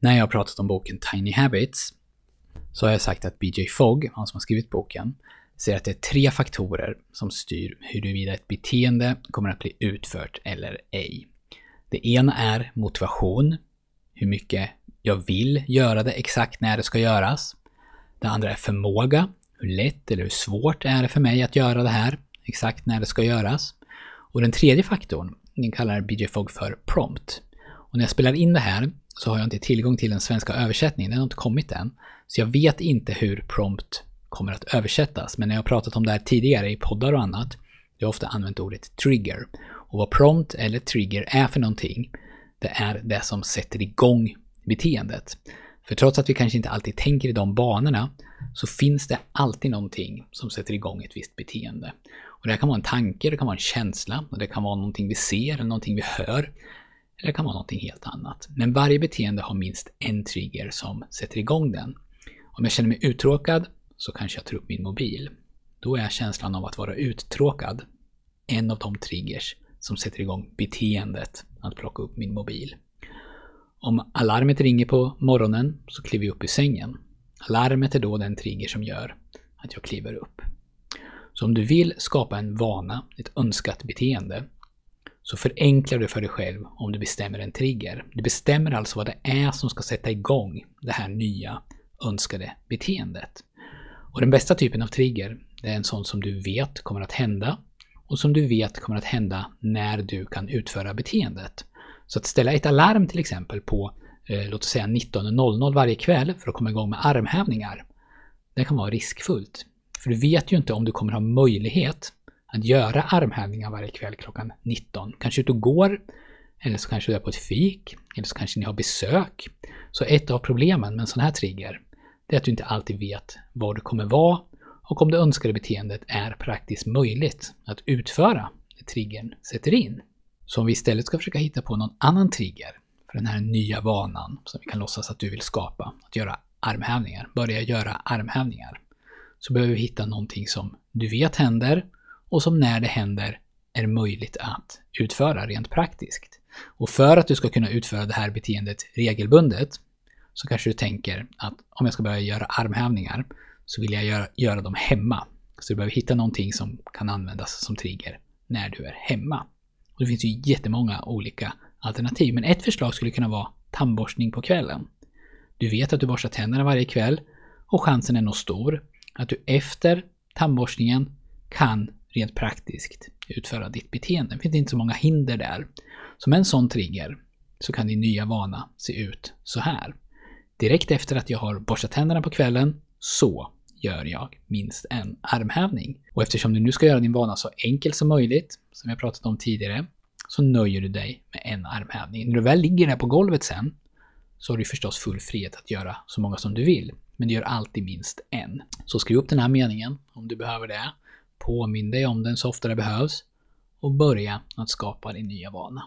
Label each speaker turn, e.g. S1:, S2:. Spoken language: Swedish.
S1: När jag har pratat om boken Tiny Habits så har jag sagt att BJ Fogg, han som har skrivit boken, säger att det är tre faktorer som styr huruvida ett beteende kommer att bli utfört eller ej. Det ena är motivation, hur mycket jag vill göra det exakt när det ska göras. Det andra är förmåga, hur lätt eller hur svårt är det för mig att göra det här exakt när det ska göras. Och den tredje faktorn, den kallar BJ Fogg för prompt. Och när jag spelar in det här så har jag inte tillgång till den svenska översättningen, den har inte kommit än. Så jag vet inte hur prompt kommer att översättas, men när jag har pratat om det här tidigare i poddar och annat, jag har ofta använt ordet trigger. Och vad prompt eller trigger är för någonting, det är det som sätter igång beteendet. För trots att vi kanske inte alltid tänker i de banorna, så finns det alltid någonting som sätter igång ett visst beteende. Och det här kan vara en tanke, det kan vara en känsla, och det kan vara någonting vi ser eller någonting vi hör. Eller det kan vara någonting helt annat. Men varje beteende har minst en trigger som sätter igång den. Om jag känner mig uttråkad så kanske jag tar upp min mobil. Då är känslan av att vara uttråkad en av de triggers som sätter igång beteendet att plocka upp min mobil. Om alarmet ringer på morgonen så kliver jag upp ur sängen. Alarmet är då den trigger som gör att jag kliver upp. Så om du vill skapa en vana, ett önskat beteende, så förenklar du för dig själv om du bestämmer en trigger. Du bestämmer alltså vad det är som ska sätta igång det här nya önskade beteendet. Och den bästa typen av trigger, det är en sån som du vet kommer att hända och som du vet kommer att hända när du kan utföra beteendet. Så att ställa ett alarm till exempel på, eh, låt oss säga 19.00 varje kväll för att komma igång med armhävningar, det kan vara riskfullt. För du vet ju inte om du kommer ha möjlighet att göra armhävningar varje kväll klockan 19. Kanske ut och går, eller så kanske du är på ett fik, eller så kanske ni har besök. Så ett av problemen med en sån här trigger, det är att du inte alltid vet var du kommer vara och om det önskade beteendet är praktiskt möjligt att utföra när triggern sätter in. Så om vi istället ska försöka hitta på någon annan trigger för den här nya vanan som vi kan låtsas att du vill skapa, att göra armhävningar, börja göra armhävningar, så behöver vi hitta någonting som du vet händer och som när det händer är möjligt att utföra rent praktiskt. Och för att du ska kunna utföra det här beteendet regelbundet så kanske du tänker att om jag ska börja göra armhävningar så vill jag göra, göra dem hemma. Så du behöver hitta någonting som kan användas som trigger när du är hemma. Och det finns ju jättemånga olika alternativ, men ett förslag skulle kunna vara tandborstning på kvällen. Du vet att du borstar tänderna varje kväll och chansen är nog stor att du efter tandborstningen kan rent praktiskt utföra ditt beteende. Det finns inte så många hinder där. Så med en sån trigger så kan din nya vana se ut så här. Direkt efter att jag har borstat tänderna på kvällen så gör jag minst en armhävning. Och eftersom du nu ska göra din vana så enkel som möjligt, som jag pratat om tidigare, så nöjer du dig med en armhävning. När du väl ligger där på golvet sen, så har du förstås full frihet att göra så många som du vill. Men du gör alltid minst en. Så skriv upp den här meningen om du behöver det. Påminn dig om den så ofta det behövs. Och börja att skapa din nya vana.